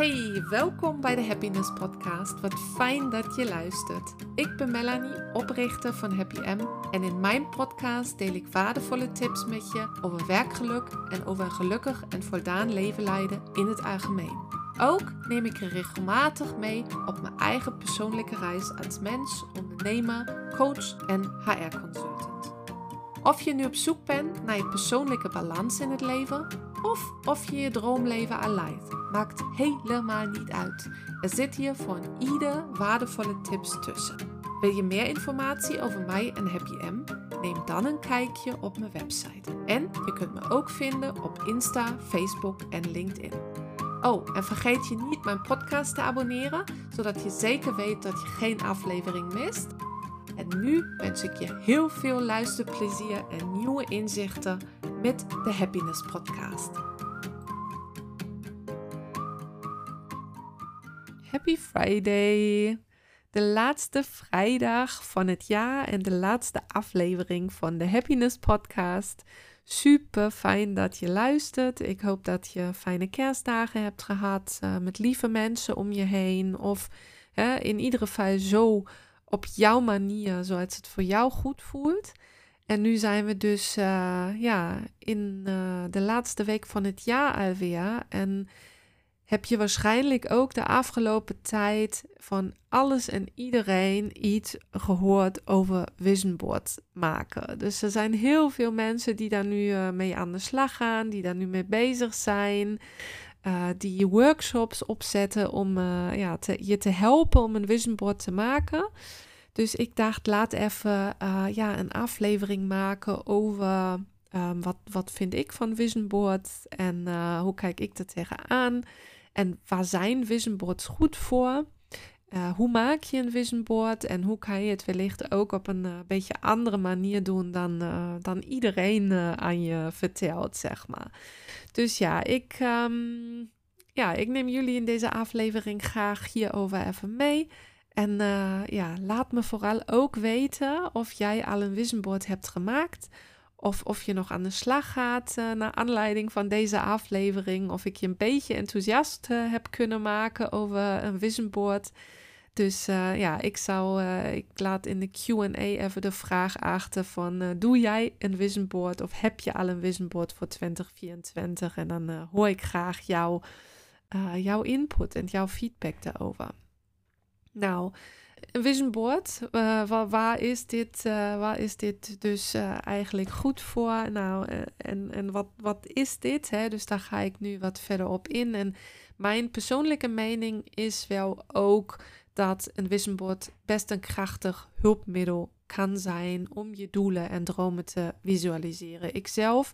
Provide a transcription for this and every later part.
Hey, welkom bij de Happiness Podcast. Wat fijn dat je luistert. Ik ben Melanie, oprichter van Happy M. En in mijn podcast deel ik waardevolle tips met je over werkgeluk en over een gelukkig en voldaan leven leiden in het algemeen. Ook neem ik je regelmatig mee op mijn eigen persoonlijke reis als mens, ondernemer, coach en HR-consultant. Of je nu op zoek bent naar je persoonlijke balans in het leven, of of je je droomleven al maakt helemaal niet uit. Er zit hier voor ieder waardevolle tips tussen. Wil je meer informatie over mij en Happy M? Neem dan een kijkje op mijn website. En je kunt me ook vinden op Insta, Facebook en LinkedIn. Oh, en vergeet je niet mijn podcast te abonneren, zodat je zeker weet dat je geen aflevering mist. En nu wens ik je heel veel luisterplezier en nieuwe inzichten met de Happiness Podcast. Happy Friday! De laatste vrijdag van het jaar en de laatste aflevering van de Happiness Podcast. Super fijn dat je luistert. Ik hoop dat je fijne kerstdagen hebt gehad uh, met lieve mensen om je heen. Of hè, in ieder geval zo op jouw manier, zoals het voor jou goed voelt. En nu zijn we dus uh, ja, in uh, de laatste week van het jaar alweer. En heb je waarschijnlijk ook de afgelopen tijd van alles en iedereen iets gehoord over vision board maken. Dus er zijn heel veel mensen die daar nu uh, mee aan de slag gaan, die daar nu mee bezig zijn. Uh, die workshops opzetten om uh, ja, te, je te helpen om een vision board te maken. Dus ik dacht, laat even uh, ja, een aflevering maken over um, wat, wat vind ik van vision board en hoe kijk ik er tegenaan. En waar zijn vision boards goed voor? Uh, hoe maak je een vision board en hoe kan je het wellicht ook op een uh, beetje andere manier doen dan, uh, dan iedereen aan je vertelt, zeg maar. Dus ja ik, um, ja, ik neem jullie in deze aflevering graag hierover even mee. En ja, laat me vooral ook weten of jij al een vision board hebt gemaakt of of je nog aan de slag gaat naar aanleiding van deze aflevering. Of ik je een beetje enthousiast heb kunnen maken over een vision board. Dus uh, ja, ik zou, ik laat in de Q&A even de vraag achter van, doe jij een vision board of heb je al een vision board voor 2024? En dan hoor ik graag jou, jouw input en jouw feedback daarover. Nou, een vision board, waar, waar, is dit, waar is dit dus eigenlijk goed voor? Nou, en, en wat, wat is dit? Hè? Dus daar ga ik nu wat verder op in. En mijn persoonlijke mening is wel ook dat een vision board best een krachtig hulpmiddel kan zijn om je doelen en dromen te visualiseren. Ik zelf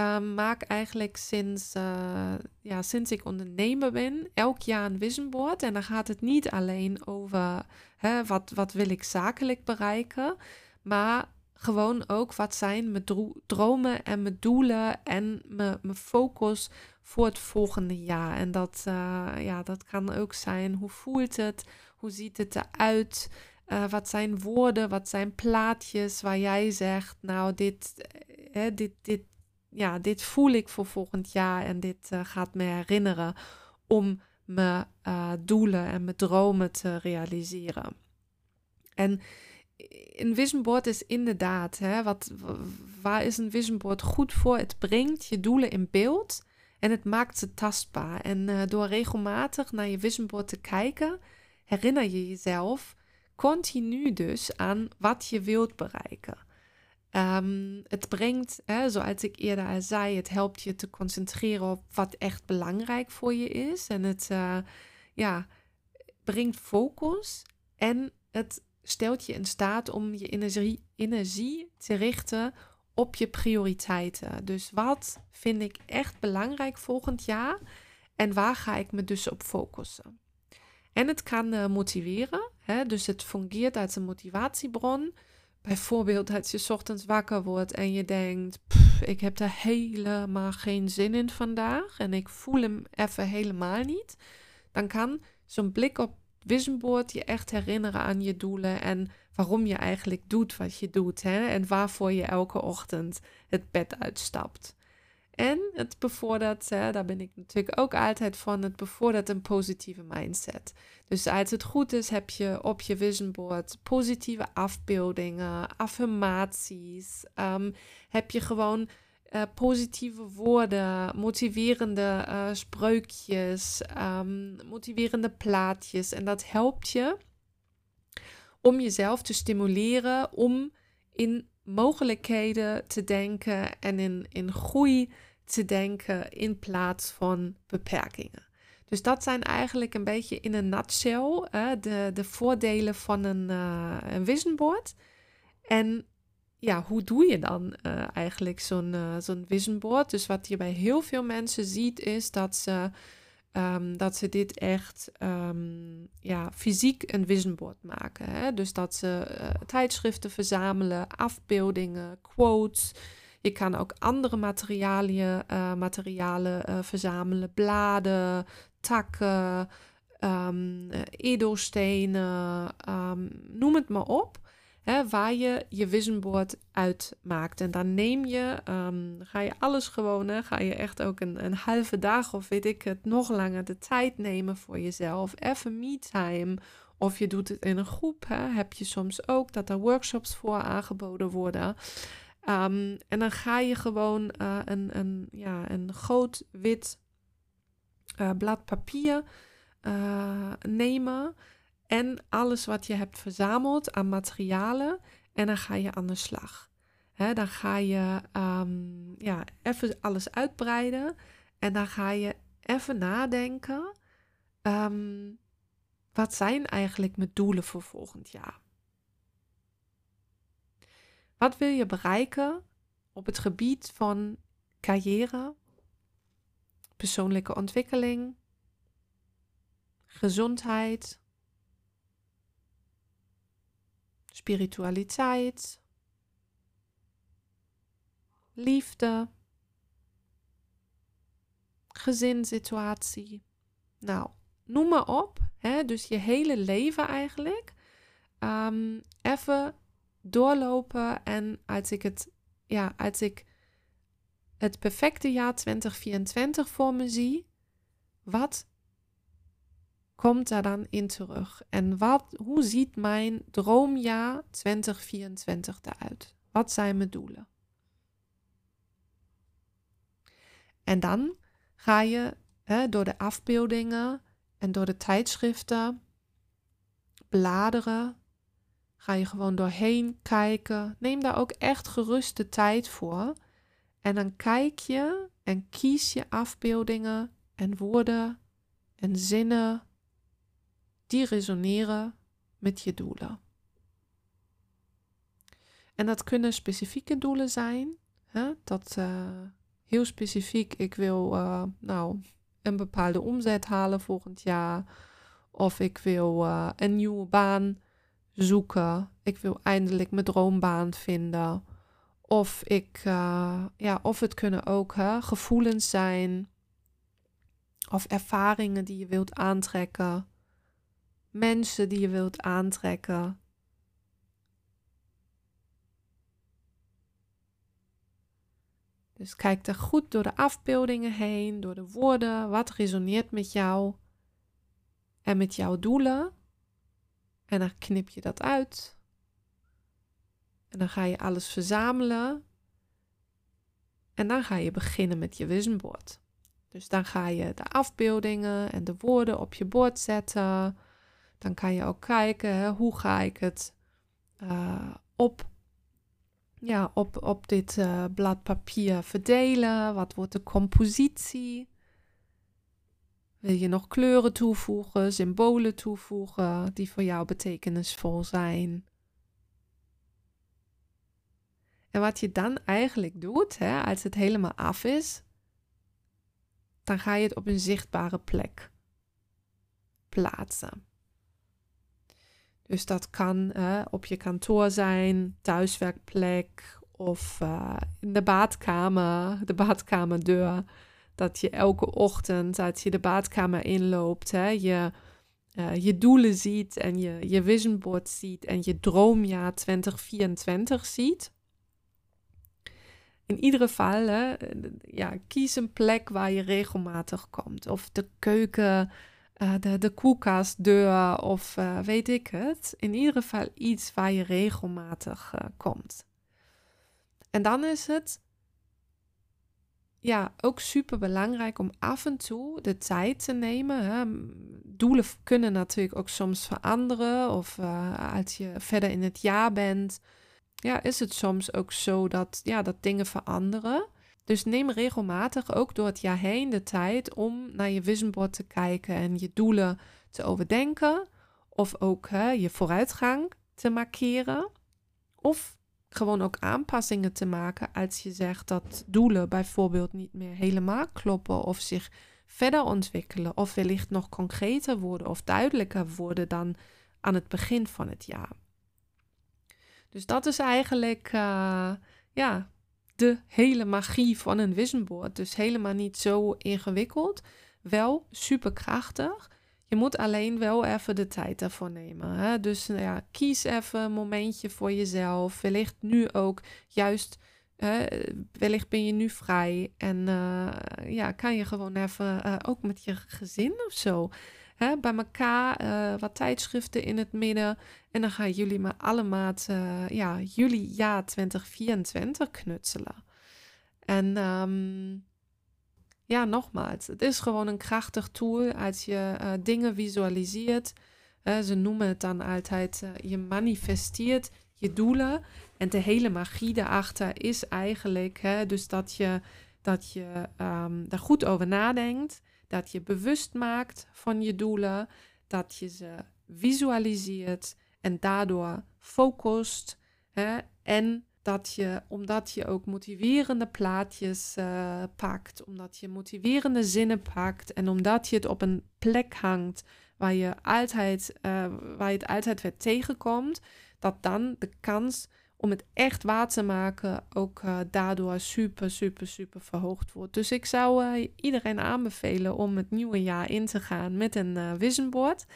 uh, maak eigenlijk sinds, uh, ja, sinds ik ondernemer ben elk jaar een vision board. En dan gaat het niet alleen over hè, wat, wat wil ik zakelijk bereiken, maar gewoon ook wat zijn mijn dromen en mijn doelen en mijn, focus voor het volgende jaar. En dat, uh, ja, dat kan ook zijn hoe voelt het, hoe ziet het eruit. Uh, wat zijn woorden, wat zijn plaatjes waar jij zegt, nou, dit, hè, dit, dit, ja, dit voel ik voor volgend jaar en dit uh, gaat me herinneren om mijn doelen en mijn dromen te realiseren. En een vision board is inderdaad, hè, wat, waar is een vision board goed voor? Het brengt je doelen in beeld en het maakt ze tastbaar. En door regelmatig naar je vision board te kijken, herinner je jezelf continu dus aan wat je wilt bereiken. Um, het brengt, hè, zoals ik eerder al zei, het helpt je te concentreren op wat echt belangrijk voor je is. En het uh, ja, brengt focus en het stelt je in staat om je energie, energie te richten op je prioriteiten. Dus wat vind ik echt belangrijk volgend jaar en waar ga ik me dus op focussen? En het kan uh, motiveren, hè? dus het fungeert als een motivatiebron. Bijvoorbeeld als je ochtends wakker wordt en je denkt, ik heb er helemaal geen zin in vandaag en ik voel hem even helemaal niet. Dan kan zo'n blik op vision board je echt herinneren aan je doelen en waarom je eigenlijk doet wat je doet hè? en waarvoor je elke ochtend het bed uitstapt. En het bevordert, daar ben ik natuurlijk ook altijd van, het bevordert een positieve mindset. Dus als het goed is, heb je op je vision board positieve afbeeldingen, affirmaties. Um, heb je gewoon uh, positieve woorden, motiverende uh, spreukjes, um, motiverende plaatjes. En dat helpt je om jezelf te stimuleren om in mogelijkheden te denken en in, in groei te denken in plaats van beperkingen. Dus dat zijn eigenlijk een beetje in een nutshell de, de voordelen van een, uh, een vision board. En ja, hoe doe je dan uh, eigenlijk zo'n uh, zo'n vision board? Dus wat je bij heel veel mensen ziet is dat ze, um, dat ze dit echt um, ja, fysiek een vision board maken. Hè? Dus dat ze tijdschriften verzamelen, afbeeldingen, quotes. Je kan ook andere materialen, materialen verzamelen, bladen, takken, um, edelstenen, noem het maar op hè, waar je je vision board uitmaakt. En dan neem je, um, ga je alles gewoon, hè, ga je echt ook een, een halve dag of weet ik het, nog langer de tijd nemen voor jezelf. Even me-time. Of je doet het in een groep. Hè, heb je soms ook dat er workshops voor aangeboden worden. Um, en dan ga je gewoon uh, een, een, ja, een groot wit uh, blad papier uh, nemen en alles wat je hebt verzameld aan materialen. En dan ga je aan de slag. dan ga je um, ja, even alles uitbreiden. En dan ga je even nadenken. Um, wat zijn eigenlijk mijn doelen voor volgend jaar? Wat wil je bereiken op het gebied van carrière, persoonlijke ontwikkeling, gezondheid, spiritualiteit, liefde, gezinssituatie. Nou, noem maar op. Hè? Dus je hele leven eigenlijk. Um, even doorlopen en als ik het, ja, als ik het perfecte jaar 2024 voor me zie, wat komt daar dan in terug? En wat, hoe ziet mijn droomjaar 2024 eruit? Wat zijn mijn doelen? En dan ga je hè, door de afbeeldingen en door de tijdschriften bladeren. Ga je gewoon doorheen kijken. Neem daar ook echt gerust de tijd voor. En dan kijk je en kies je afbeeldingen en woorden en zinnen die resoneren met je doelen. En dat kunnen specifieke doelen zijn. Hè? Dat uh, heel specifiek, ik wil uh, nou, een bepaalde omzet halen volgend jaar. Of ik wil uh, een nieuwe baan zoeken. Ik wil eindelijk mijn droombaan vinden. Of, ik, ja, of het kunnen ook gevoelens zijn. Of ervaringen die je wilt aantrekken mensen die je wilt aantrekken. Dus kijk er goed door de afbeeldingen heen, door de woorden, wat resoneert met jou en met jouw doelen. En dan knip je dat uit. En dan ga je alles verzamelen. En dan ga je beginnen met je vision board. Dus dan ga je de afbeeldingen en de woorden op je bord zetten. Dan kan je ook kijken hoe ga ik het uh, op, ja, op, op dit uh, blad papier verdelen. Wat wordt de compositie? Wil je nog kleuren toevoegen, symbolen toevoegen die voor jou betekenisvol zijn? En wat je dan eigenlijk doet, hè, als het helemaal af is, dan ga je het op een zichtbare plek plaatsen. Dus dat kan uh, op je kantoor zijn, thuiswerkplek of uh, in de badkamer, de badkamerdeur. Dat je elke ochtend, als je de badkamer inloopt, hè, je, uh, je doelen ziet en je, je vision board ziet en je droomjaar 2024 ziet. in ieder geval, ja, kies een plek waar je regelmatig komt. Of de keuken, uh, de, de koelkastdeur of weet ik het. In ieder geval iets waar je regelmatig komt. En dan is het ja, ook super belangrijk om af en toe de tijd te nemen. Doelen kunnen natuurlijk ook soms veranderen. Of als je verder in het jaar bent, ja, is het soms ook zo dat, ja, dat dingen veranderen. Dus neem regelmatig ook door het jaar heen de tijd om naar je vision board te kijken en je doelen te overdenken. Of ook hè, je vooruitgang te markeren. Of gewoon ook aanpassingen te maken als je zegt dat doelen bijvoorbeeld niet meer helemaal kloppen of zich verder ontwikkelen of wellicht nog concreter worden of duidelijker worden dan aan het begin van het jaar. Dus dat is eigenlijk uh, ja, de hele magie van een vision board. Dus helemaal niet zo ingewikkeld. Wel super krachtig. Je moet alleen wel even de tijd ervoor nemen. Hè? Dus nou ja, kies even een momentje voor jezelf. Wellicht nu ook juist. wellicht ben je nu vrij en uh, ja, kan je gewoon even uh, ook met je gezin of zo hè, bij elkaar, uh, wat tijdschriften in het midden. En dan gaan jullie maar allemaal ja, juli jaar 2024 knutselen. En um, ja, nogmaals, het is gewoon een krachtig tool als je uh, dingen visualiseert. ze noemen het dan altijd, je manifesteert je doelen. En de hele magie daarachter is eigenlijk hè, dus dat je, dat je um, daar goed over nadenkt dat je bewust maakt van je doelen, dat je ze visualiseert en daardoor focust. Hè? En dat je, omdat je ook motiverende plaatjes uh, pakt, omdat je motiverende zinnen pakt en omdat je het op een plek hangt waar je, altijd, uh, waar je het altijd weer tegenkomt, dat dan de kans om het echt waar te maken ook uh, daardoor super, super, super verhoogd wordt. Dus ik zou iedereen aanbevelen om het nieuwe jaar in te gaan met een uh, vision board.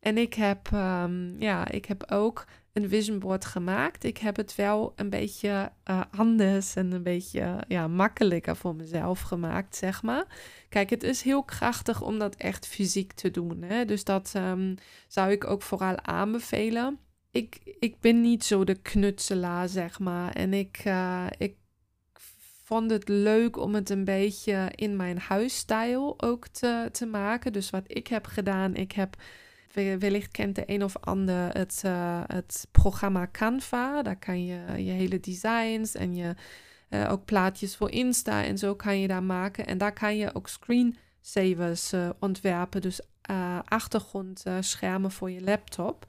En ik heb, um, ja, ik heb ook een vision board gemaakt. Ik heb het wel een beetje anders en een beetje ja, makkelijker voor mezelf gemaakt, zeg maar. Kijk, het is heel krachtig om dat echt fysiek te doen. Hè? Dus dat um, zou ik ook vooral aanbevelen ik, ik ben niet zo de knutselaar, zeg maar. En ik, uh, ik vond het leuk om het een beetje in mijn huisstijl ook te, te maken. Dus wat ik heb gedaan, ik heb wellicht kent de een of ander het, uh, het programma Canva. Daar kan je je hele designs en je uh, ook plaatjes voor Insta en zo kan je daar maken. En daar kan je ook screensavers ontwerpen, dus achtergrondschermen voor je laptop.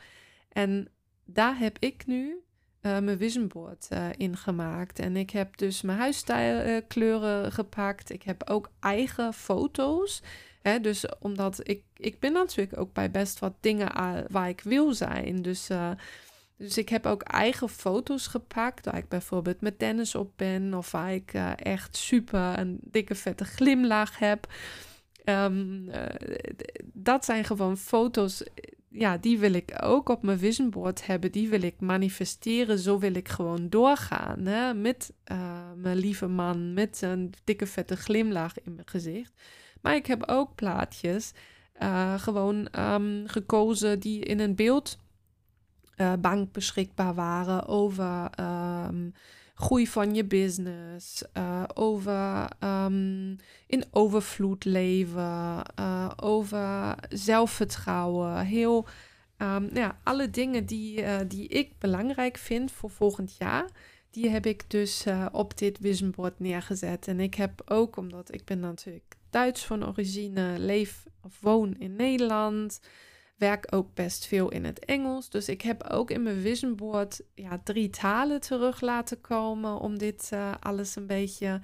En daar heb ik nu mijn vision board in gemaakt. En ik heb dus mijn huisstijlkleuren gepakt. Ik heb ook eigen foto's. Hè, dus omdat ik, ik ben natuurlijk ook bij best wat dingen waar ik wil zijn. Dus, dus ik heb ook eigen foto's gepakt. Waar ik bijvoorbeeld met Dennis op ben. Of waar ik echt super een dikke vette glimlach heb. Um, dat zijn gewoon foto's ja, die wil ik ook op mijn vision board hebben. Die wil ik manifesteren. Zo wil ik gewoon doorgaan. Hè? Met mijn lieve man, met een dikke vette glimlach in mijn gezicht. Maar ik heb ook plaatjes uh, gewoon um, gekozen die in een beeldbank uh, beschikbaar waren over um, groei van je business, uh, over um, in overvloed leven, over zelfvertrouwen. Heel, um, ja, alle dingen die, die ik belangrijk vind voor volgend jaar. Die heb ik dus op dit vision board neergezet. En ik heb ook, omdat ik ben natuurlijk Duits van origine, leef of woon in Nederland werk ook best veel in het Engels. Dus ik heb ook in mijn vision board ja, drie talen terug laten komen. Om dit uh, alles een beetje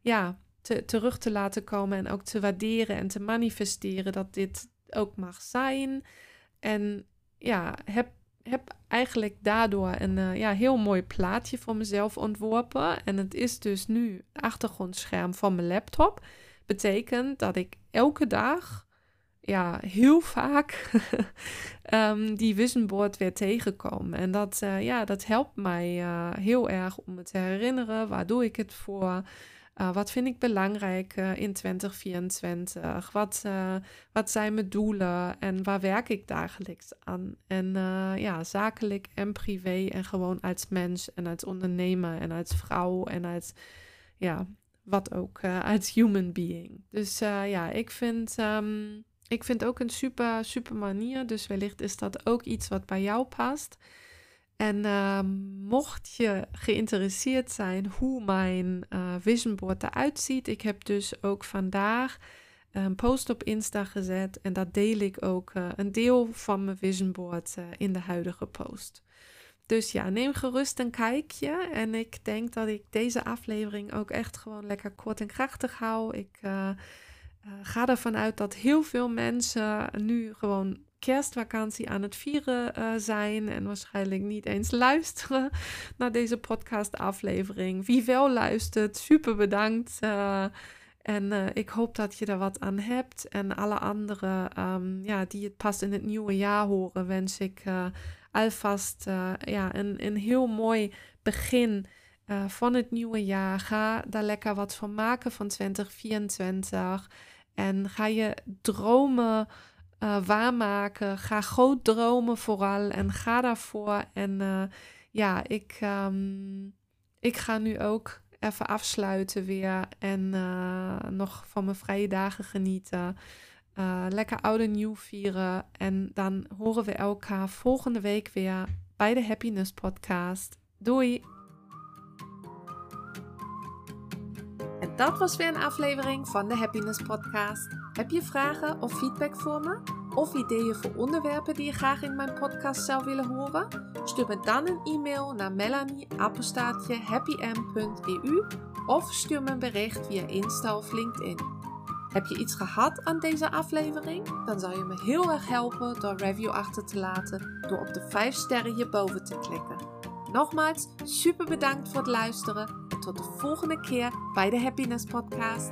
ja, te, terug te laten komen. En ook te waarderen en te manifesteren dat dit ook mag zijn. En ja, heb, heb eigenlijk daardoor een uh, ja, heel mooi plaatje voor mezelf ontworpen. En het is dus nu het achtergrondscherm van mijn laptop. Betekent dat ik elke dag ja, heel vaak um, die board weer tegenkom. En dat, uh, ja, dat helpt mij uh, heel erg om me te herinneren. Waar doe ik het voor? Uh, wat vind ik belangrijk in 2024? Wat, wat zijn mijn doelen en waar werk ik dagelijks aan? En ja, zakelijk en privé en gewoon als mens en als ondernemer en als vrouw en als ja, wat ook als human being. Dus ja, ik vind um, ik vind ook een super, super manier. Dus wellicht is dat ook iets wat bij jou past. En uh, mocht je geïnteresseerd zijn hoe mijn uh, vision board eruit ziet, ik heb dus ook vandaag een post op Insta gezet en dat deel ik ook een deel van mijn vision board in de huidige post. Dus ja, neem gerust een kijkje. En ik denk dat ik deze aflevering ook echt gewoon lekker kort en krachtig hou. Ik uh, ga ervan uit dat heel veel mensen nu gewoon kerstvakantie aan het vieren uh, zijn en waarschijnlijk niet eens luisteren naar deze podcast-aflevering. Wie wel luistert, super bedankt. En ik hoop dat je er wat aan hebt. En alle anderen um, ja, die het pas in het nieuwe jaar horen, wens ik alvast ja, een, een heel mooi begin. van het nieuwe jaar. Ga daar lekker wat van maken van 2024. En ga je dromen uh, waarmaken. Ga groot dromen vooral en ga daarvoor. En ja, ik, um, ik ga nu ook even afsluiten weer en nog van mijn vrije dagen genieten. Lekker oude nieuw vieren. En dan horen we elkaar volgende week weer bij de Happiness Podcast. Doei! En dat was weer een aflevering van de Happiness Podcast. Heb je vragen of feedback voor me? Of ideeën voor onderwerpen die je graag in mijn podcast zou willen horen? Stuur me dan een e-mail naar melanie.happym.eu of stuur me een bericht via Insta of LinkedIn. Heb je iets gehad aan deze aflevering? Dan zou je me heel erg helpen door review achter te laten door op de 5 sterren hierboven te klikken. Nogmaals, super bedankt voor het luisteren en tot de volgende keer bij de Happiness Podcast.